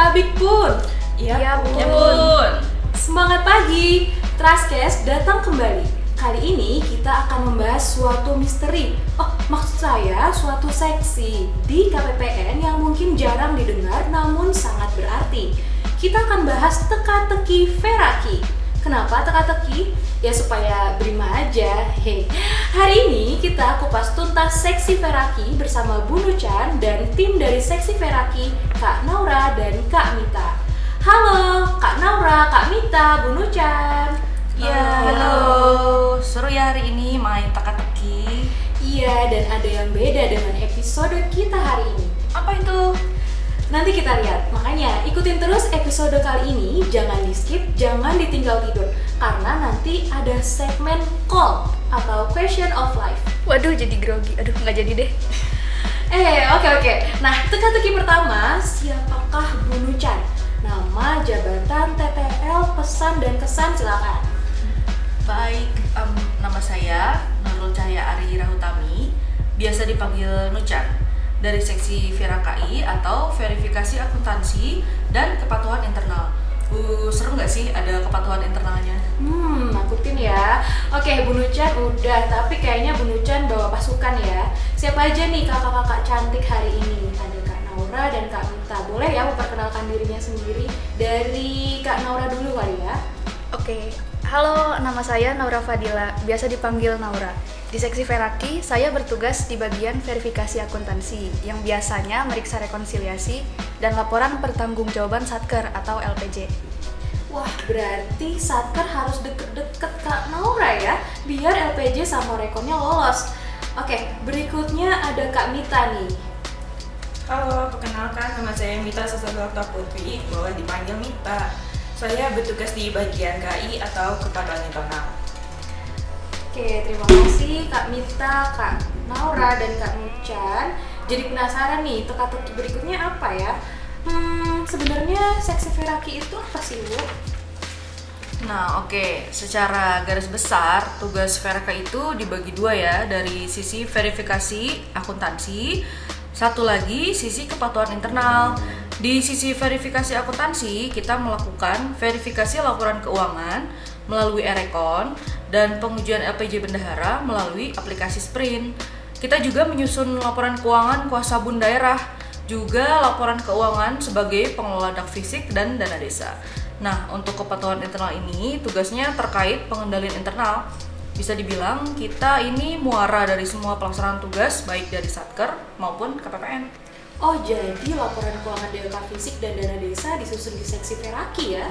Tabik pun. Iya, Iya, Bun. Bun. Ya bun. Semangat pagi, Trustcast datang kembali. Kali ini kita akan membahas suatu misteri. Oh, maksud saya suatu seksi di KPPN yang mungkin jarang didengar namun sangat berarti. Kita akan bahas teka-teki Veraki. Kenapa teka-teki? Ya supaya berima aja. Hei. Hari ini kita kupas tuntas seksi Veraki bersama Bu Nuchan dan tim dari seksi Veraki, Kak Naura dan Kak Mita. Halo, Kak Naura, Kak Mita, Bu Nuchan. Iya, Halo. Seru ya hari ini main teka-teki. Iya, dan ada yang beda dengan episode kita hari ini. Apa itu? Nanti kita lihat. Makanya ikutin terus episode kali ini, jangan di skip, jangan ditinggal tidur. Karena nanti ada segmen call atau question of life. Waduh, jadi grogi. Aduh, nggak jadi deh. Eh, oke oke. Nah, teka-teki pertama, siapakah Bu Nuchan? Nama, jabatan, TTL, pesan dan kesan silakan. Baik, em, nama saya Nurul Cahaya Ari Rahutami, biasa dipanggil Nucan, dari seksi Vera KI atau verifikasi akuntansi dan kepatuhan internal. Uh, seru nggak sih ada kepatuhan internalnya? Hmm, nakutin ya. Oke, Bu Nuchan udah, tapi kayaknya Bu Nuchan bawa pasukan ya. Siapa aja nih kakak-kakak cantik hari ini? Ada Kak Naura dan Kak Mita. Boleh ya memperkenalkan dirinya sendiri dari Kak Naura dulu kali ya. Oke, halo, nama saya Naura Fadila, biasa dipanggil Naura. Di seksi Veraki, saya bertugas di bagian verifikasi akuntansi yang biasanya meriksa rekonsiliasi dan laporan pertanggungjawaban Satker atau LPJ. Wah, berarti Satker harus deket-deket Kak Naura ya, biar LPJ sama rekonnya lolos. Oke, berikutnya ada Kak Mita nih. Halo, perkenalkan nama saya Mita Sasabalta Putri, boleh dipanggil Mita. Saya bertugas di bagian KI atau kepatuhan internal. Oke, terima kasih Kak Mita, Kak Naura, dan Kak Nuchan. Jadi penasaran nih, teka-teki berikutnya apa ya? Hmm, sebenarnya seksi Veraki itu apa sih, Bu? Nah, oke. Secara garis besar, tugas Veraka itu dibagi dua ya, dari sisi verifikasi akuntansi, satu lagi sisi kepatuhan internal. Di sisi verifikasi akuntansi, kita melakukan verifikasi laporan keuangan melalui Erekon dan pengujian LPJ bendahara melalui aplikasi Sprint. Kita juga menyusun laporan keuangan kuasa bun daerah, juga laporan keuangan sebagai pengelola dak fisik dan dana desa. Nah, untuk kepatuhan internal ini tugasnya terkait pengendalian internal. Bisa dibilang kita ini muara dari semua pelaksanaan tugas baik dari Satker maupun KPPN. Oh, jadi laporan keuangan DLK fisik dan dana desa disusun di seksi Veraki ya?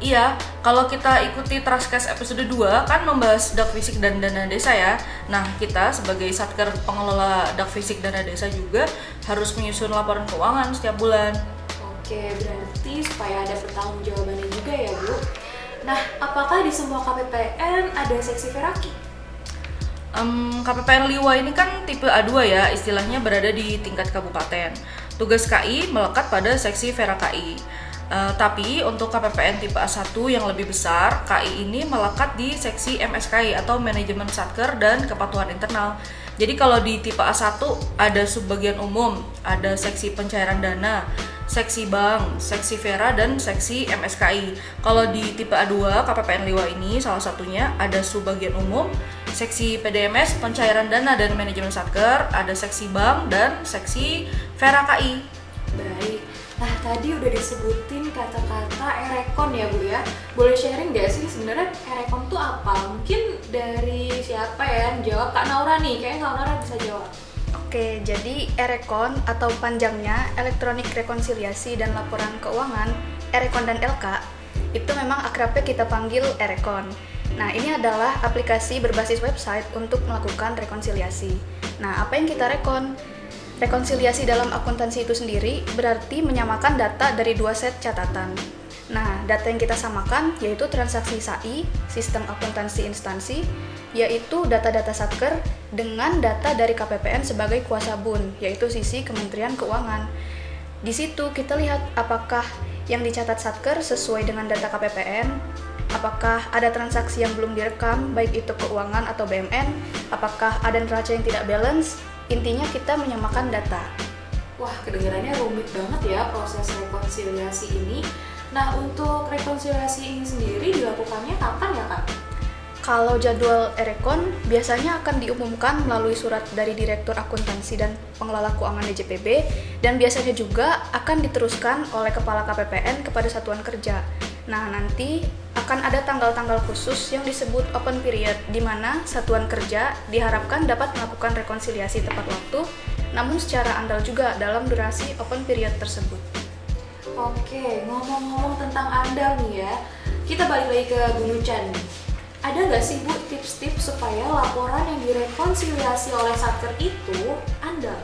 Iya, kalau kita ikuti Trustcast episode 2 kan membahas dak fisik dan dana desa ya. Nah, kita sebagai Satker pengelola dak fisik dana desa juga harus menyusun laporan keuangan setiap bulan. Oke, berarti supaya ada pertanggungjawabannya juga ya, Bu. Nah, apakah di semua KPPN ada seksi Veraki? Em, KPPN Liwa ini kan tipe A2 ya, istilahnya berada di tingkat kabupaten. Tugas KI melekat pada seksi Vera KI. Eh, tapi untuk KPPN tipe A1 yang lebih besar, KI ini melekat di seksi MSKI atau Manajemen Satker dan Kepatuhan Internal. Jadi kalau di tipe A1 ada subbagian umum, ada seksi pencairan dana, seksi bank, seksi Vera dan seksi MSKI. Kalau di tipe A2 KPPN Liwa ini salah satunya ada subbagian umum, seksi PDMS pencairan dana dan manajemen satker, ada seksi bank dan seksi Vera KI. Nah, tadi udah disebutin kata-kata erekon ya, Bu ya. Boleh sharing nggak sih sebenarnya erekon tuh apa? Mungkin dari siapa ya yang jawab? Kak Naura nih, kayaknya Kak Naura bisa jawab. Oke, jadi Erekon atau panjangnya Elektronik Rekonsiliasi dan Laporan Keuangan, Erekon dan LK, itu memang akrabnya kita panggil Erekon. Nah, ini adalah aplikasi berbasis website untuk melakukan rekonsiliasi. Nah, apa yang kita rekon? Rekonsiliasi dalam akuntansi itu sendiri berarti menyamakan data dari dua set catatan. Nah, data yang kita samakan yaitu transaksi SAI, sistem akuntansi instansi, yaitu data-data Satker dengan data dari KPPN sebagai kuasa bun, yaitu sisi Kementerian Keuangan. Di situ kita lihat apakah yang dicatat Satker sesuai dengan data KPPN, apakah ada transaksi yang belum direkam, baik itu keuangan atau BMN, apakah ada neraca yang tidak balance, intinya kita menyamakan data. Wah, kedengarannya rumit banget ya proses rekonsiliasi ini. Nah, untuk rekonsiliasi ini sendiri dilakukannya kapan ya, Kak? Kalau jadwal Erekon biasanya akan diumumkan melalui surat dari Direktur Akuntansi dan Pengelola Keuangan DJPB dan biasanya juga akan diteruskan oleh Kepala KPPN kepada satuan kerja. Nah, nanti akan ada tanggal-tanggal khusus yang disebut open period di mana satuan kerja diharapkan dapat melakukan rekonsiliasi tepat waktu namun secara andal juga dalam durasi open period tersebut. Oke, ngomong-ngomong tentang andal nih ya, kita balik lagi ke Bu Nucan nih. Ada nggak sih Bu tips-tips supaya laporan yang direkonsiliasi oleh Satker itu andal?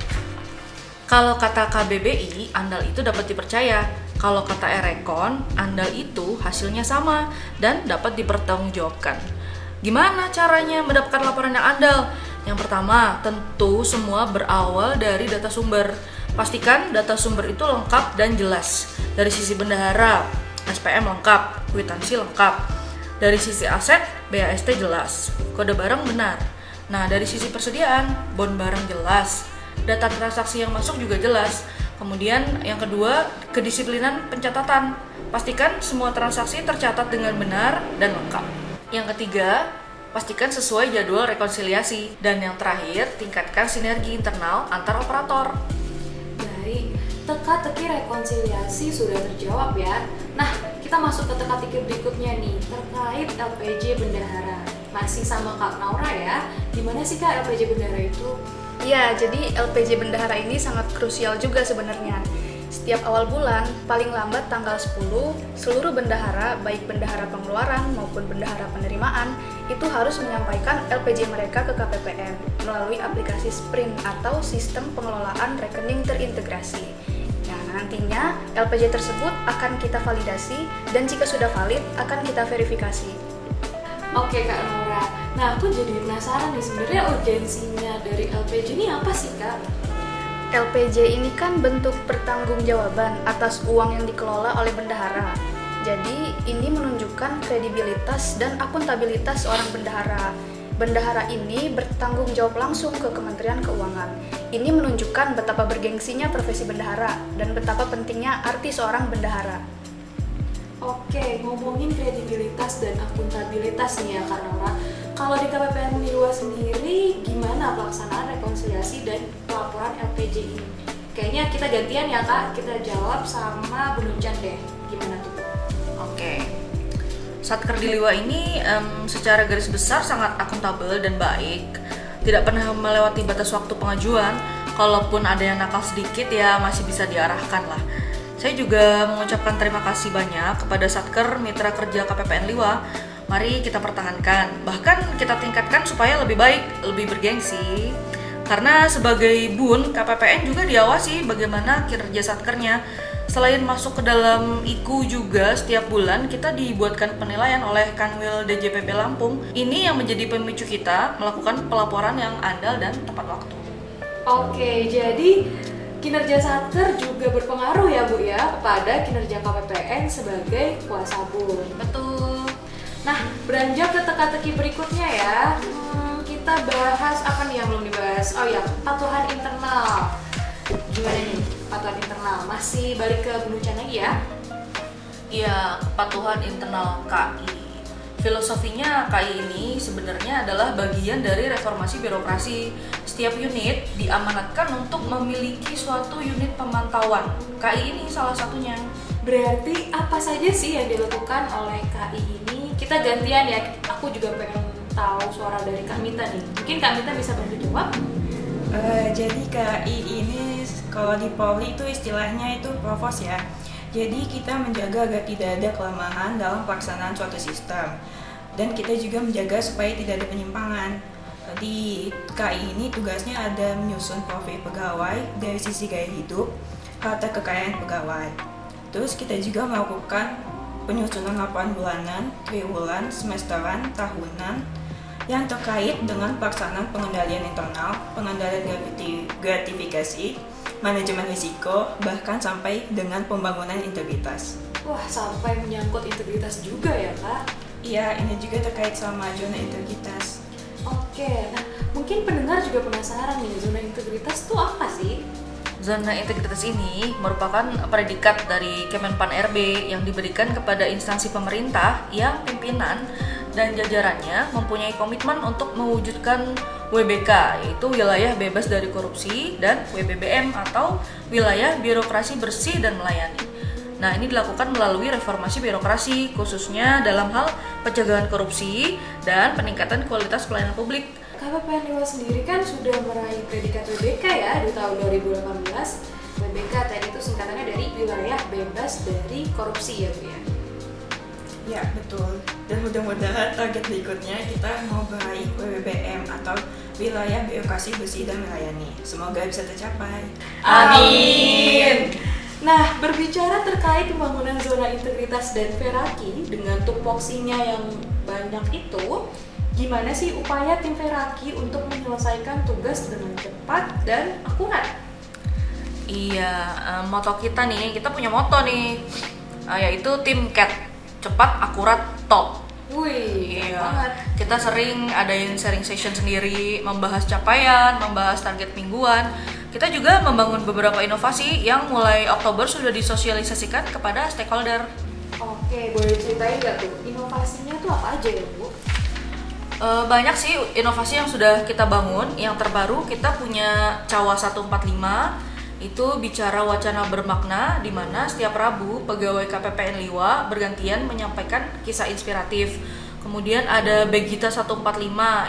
Kalau kata KBBI, andal itu dapat dipercaya. Kalau kata Erekon, andal itu hasilnya sama dan dapat dipertanggungjawabkan. Gimana caranya mendapatkan laporan yang andal? Yang pertama, tentu semua berawal dari data sumber. Pastikan data sumber itu lengkap dan jelas. Dari sisi bendahara, SPM lengkap, kwitansi lengkap. Dari sisi aset, BAST jelas, kode barang benar. Nah, dari sisi persediaan, bon barang jelas, data transaksi yang masuk juga jelas. Kemudian yang kedua, kedisiplinan pencatatan. Pastikan semua transaksi tercatat dengan benar dan lengkap. Yang ketiga, pastikan sesuai jadwal rekonsiliasi. Dan yang terakhir, tingkatkan sinergi internal antar operator. Baik, teka-teki rekonsiliasi sudah terjawab ya. Nah, kita masuk ke teka-teki berikutnya nih, terkait LPJ Bendahara. Masih sama Kak Naura ya, gimana sih Kak LPJ Bendahara itu? Ya, jadi LPJ Bendahara ini sangat krusial juga sebenarnya. Setiap awal bulan, paling lambat tanggal 10, seluruh bendahara, baik bendahara pengeluaran maupun bendahara penerimaan, itu harus menyampaikan LPJ mereka ke KPPN melalui aplikasi Sprint atau Sistem Pengelolaan Rekening Terintegrasi. Nah, nantinya LPJ tersebut akan kita validasi dan jika sudah valid akan kita verifikasi. Oke Kak Naura, nah aku jadi penasaran nih sebenarnya urgensinya dari LPJ ini apa sih Kak? LPJ ini kan bentuk pertanggungjawaban atas uang yang dikelola oleh bendahara. Jadi, ini menunjukkan kredibilitas dan akuntabilitas seorang bendahara. Bendahara ini bertanggung jawab langsung ke Kementerian Keuangan. Ini menunjukkan betapa bergengsinya profesi bendahara dan betapa pentingnya arti seorang bendahara. Oke, ngomongin kredibilitas dan akuntabilitas nih ya Kak Naura. Kalau di KPPN Nirwa sendiri, gimana pelaksanaan rekonsiliasi dan pelaporan LPJ ini? Kayaknya kita gantian ya kak, kita jawab sama Bu Nuncan deh. Gimana tuh? Oke. Satker di Liwa ini em, secara garis besar sangat akuntabel dan baik. Tidak pernah melewati batas waktu pengajuan. Kalaupun ada yang nakal sedikit ya masih bisa diarahkan lah. Saya juga mengucapkan terima kasih banyak kepada Satker Mitra Kerja KPPN Liwa. Mari kita pertahankan, bahkan kita tingkatkan supaya lebih baik, lebih bergengsi. Karena sebagai bun, KPPN juga diawasi bagaimana kinerja satkernya. Selain masuk ke dalam IKU juga setiap bulan kita dibuatkan penilaian oleh Kanwil DJPB Lampung. Ini yang menjadi pemicu kita melakukan pelaporan yang andal dan tepat waktu. Oke, jadi kinerja satker juga berpengaruh ya Bu ya kepada kinerja KPPN sebagai kuasa bun. Betul. Nah, beranjak ke teka-teki berikutnya ya. Hmm, kita bahas apa nih yang belum dibahas? Oh ya, kepatuhan internal. Gimana nih kepatuhan internal? Masih balik ke Bu Nucan lagi ya? Iya, kepatuhan internal KI. Filosofinya KI ini sebenarnya adalah bagian dari reformasi birokrasi. Setiap unit diamanatkan untuk memiliki suatu unit pemantauan. KI ini salah satunya. Berarti apa saja sih yang dilakukan oleh KI ini? Kita gantian ya. Aku juga pengen tahu suara dari Kak Mita nih. Mungkin Kak Mita bisa bantu jawab? Eh, jadi KI ini kalau di Polri itu istilahnya itu provos ya. Jadi kita menjaga agar tidak ada kelemahan dalam pelaksanaan suatu sistem. Dan kita juga menjaga supaya tidak ada penyimpangan. Di KI ini tugasnya ada menyusun profil pegawai dari sisi gaya hidup, harta kekayaan pegawai. Terus kita juga melakukan penyusunan laporan bulanan, triwulan, semesteran, tahunan, yang terkait dengan pelaksanaan pengendalian internal, pengendalian grati- gratifikasi, manajemen risiko, bahkan sampai dengan pembangunan integritas. Wah, sampai menyangkut integritas juga ya, Kak? Iya, ini juga terkait sama zona integritas. Oke, nah mungkin pendengar juga penasaran nih, zona integritas tuh apa sih? Zona integritas ini merupakan predikat dari Kemenpan RB yang diberikan kepada instansi pemerintah yang pimpinan dan jajarannya mempunyai komitmen untuk mewujudkan WBK yaitu wilayah bebas dari korupsi dan WBBM atau wilayah birokrasi bersih dan melayani. Nah, ini dilakukan melalui reformasi birokrasi khususnya dalam hal pencegahan korupsi dan peningkatan kualitas pelayanan publik. KPPN Liwa sendiri kan sudah meraih predikat WBK ya di tahun 2018. WBK tadi itu singkatannya dari wilayah bebas dari korupsi ya Bu ya. Ya, betul. Dan mudah-mudahan target berikutnya kita mau meraih WBBM atau wilayah birokrasi bersih dan melayani. Semoga bisa tercapai. Amin. Nah, berbicara terkait pembangunan zona integritas dan Feraki dengan tupoksinya yang banyak itu, gimana sih upaya tim Feraki untuk menyelesaikan tugas dengan cepat dan akurat? Iya, eh, moto kita nih, kita punya moto nih, eh, yaitu tim cat cepat, akurat, top. Wih, Iya. banget. Kita sering ada yang sharing session sendiri, membahas capaian, membahas target mingguan. Kita juga membangun beberapa inovasi yang mulai Oktober sudah disosialisasikan kepada stakeholder. Oke, boleh ceritain nggak tuh inovasinya tuh apa aja ya Bu? Eh, banyak sih inovasi yang sudah kita bangun. Yang terbaru kita punya Cawa 145 itu bicara wacana bermakna di mana setiap Rabu pegawai KPPN Liwa bergantian menyampaikan kisah inspiratif. Kemudian ada Begita 145.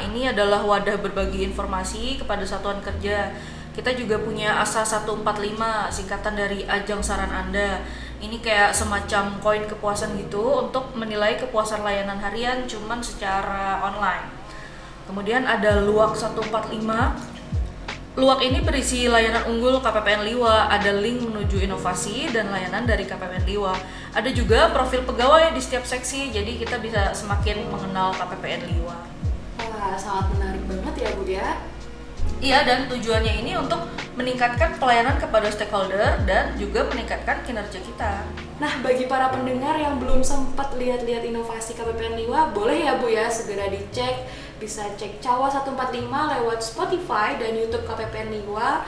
Ini adalah wadah berbagi informasi kepada satuan kerja. Kita juga punya ASA 145, singkatan dari Ajang Saran Anda. Ini kayak semacam koin kepuasan gitu untuk menilai kepuasan layanan harian cuman secara online. Kemudian ada Luak 145. Luak ini berisi layanan unggul KPPN Liwa, ada link menuju inovasi dan layanan dari KPPN Liwa. Ada juga profil pegawai di setiap seksi, jadi kita bisa semakin mengenal KPPN Liwa. Wah, sangat menarik banget ya Bu ya. Iya, dan tujuannya ini untuk meningkatkan pelayanan kepada stakeholder dan juga meningkatkan kinerja kita. Nah, bagi para pendengar yang belum sempat lihat-lihat inovasi KPPN Liwa, boleh ya Bu ya segera dicek. Bisa cek Cawa 145 lewat Spotify dan YouTube KPPN Liwa.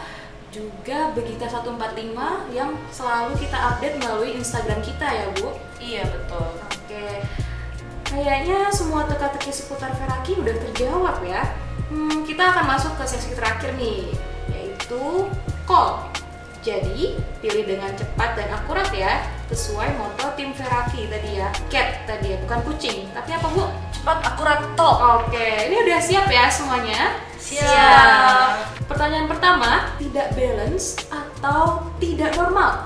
Juga Begita 145 yang selalu kita update melalui Instagram kita ya Bu. Iya, betul. Oke, kayaknya semua teka-teki seputar Feraki udah terjawab ya. Hmm, kita akan masuk ke sesi terakhir nih, yaitu call. Jadi, pilih dengan cepat dan akurat ya, sesuai moto tim Feraki tadi ya. Cat tadi ya, bukan kucing. Tapi apa bu? Cepat, akurat, top. Oke, ini udah siap ya semuanya? Siap. Pertanyaan pertama, tidak balance atau tidak normal?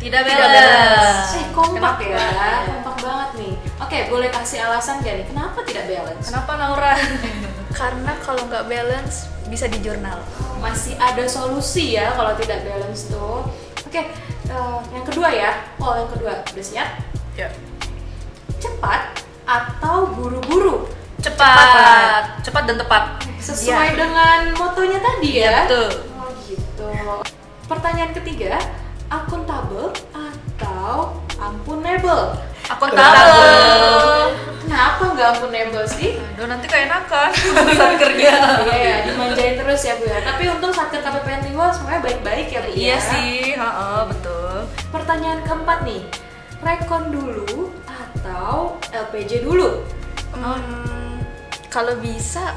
Tidak Tidak balance. Eh, kompak Kenapa? ya, kompak banget nih. Oke, boleh kasih alasan gak nih? Kenapa tidak balance? Kenapa Naura? Karena kalau nggak balance bisa di jurnal. Masih ada solusi ya kalau tidak balance tuh. Oke, eh, yang kedua ya. Oh, yang kedua. Udah siap? ya. Cepat atau buru-buru? Cepat. Cepat dan tepat. Sesuai dengan motonya tadi ya? Iya, betul. Oh, gitu. Pertanyaan ketiga, akuntabel atau ampunable? Akuntabel. Kenapa nggak ampunable sih? Aduh, nanti kayak enakan saat kerja. Iya, ya, dimanjain terus ya Bu ya. Tapi untung Satker KPPN Liwa semuanya baik-baik ya Bu Iya ya. sih, heeh, betul. Pertanyaan keempat nih, rekon dulu atau LPJ dulu? Hmm, kalau bisa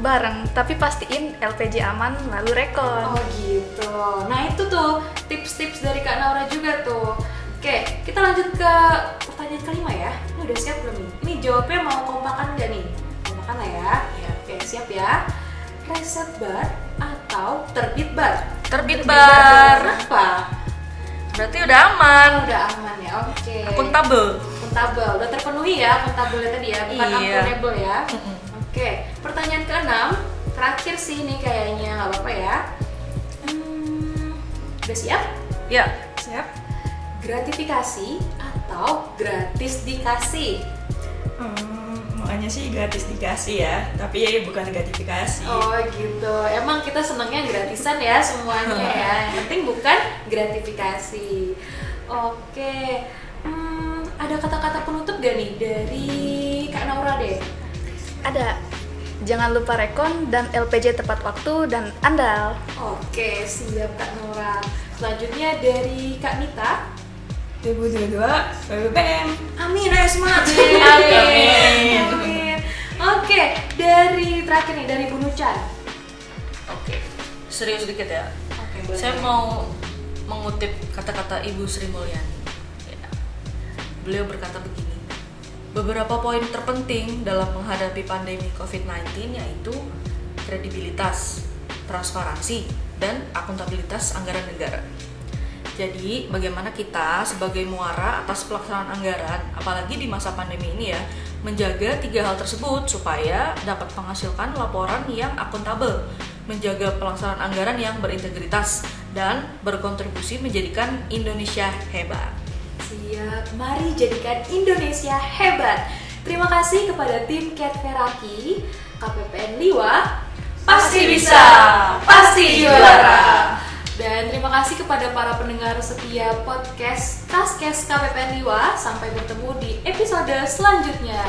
bareng, tapi pastiin LPG aman lalu rekon. Oh gitu. Nah itu tuh tips-tips dari Kak Naura juga tuh. Oke, kita lanjut ke pertanyaan kelima ya. Ini udah siap belum nih? Ini jawabnya mau kompakan nggak nih? Kompakan lah ya. Iya. Oke, siap ya. Reset bar atau terbit bar? Terbit bar. Kenapa? Berarti udah aman. Udah aman ya. Oke. Akuntabel. akuntabel udah terpenuhi ya akuntabelnya tadi ya bukan Iya. akuntabel ya oke pertanyaan keenam terakhir sih nih kayaknya nggak apa-apa ya hmm, udah siap Ya. Siap? Gratifikasi atau gratis dikasih Hmm, maunya sih gratis dikasih ya, tapi ya bukan gratifikasi. oh gitu emang kita senangnya gratisan ya semuanya ya yang penting bukan gratifikasi oke hmm, ada kata-kata penutup gak nih dari kak Naura deh Ada Jangan lupa rekon dan LPJ tepat waktu dan andal. Oke, siap Kak Nora. Selanjutnya dari Kak Mita. 2022 PPPM. Amin, ayo semangat. Amin. Amin. Oke, dari terakhir nih dari Bu Nucan. Oke, serius sedikit ya. Oke, boleh. Saya mau mengutip kata-kata Ibu Sri Mulyani. Ya. Beliau berkata begini, beberapa poin terpenting dalam menghadapi pandemi COVID-19 yaitu kredibilitas, transparansi, dan akuntabilitas anggaran negara. Jadi, bagaimana kita sebagai muara atas pelaksanaan anggaran, apalagi di masa pandemi ini ya, menjaga tiga hal tersebut supaya dapat menghasilkan laporan yang akuntabel, menjaga pelaksanaan anggaran yang berintegritas, dan berkontribusi menjadikan Indonesia hebat. Siap, mari jadikan Indonesia hebat. Terima kasih kepada tim Cat Feraki, KPPN Liwa, Pasti bisa, pasti juara. Dan terima kasih kepada para pendengar setia podcast Taskes KPPN Liwa. Sampai bertemu di episode selanjutnya.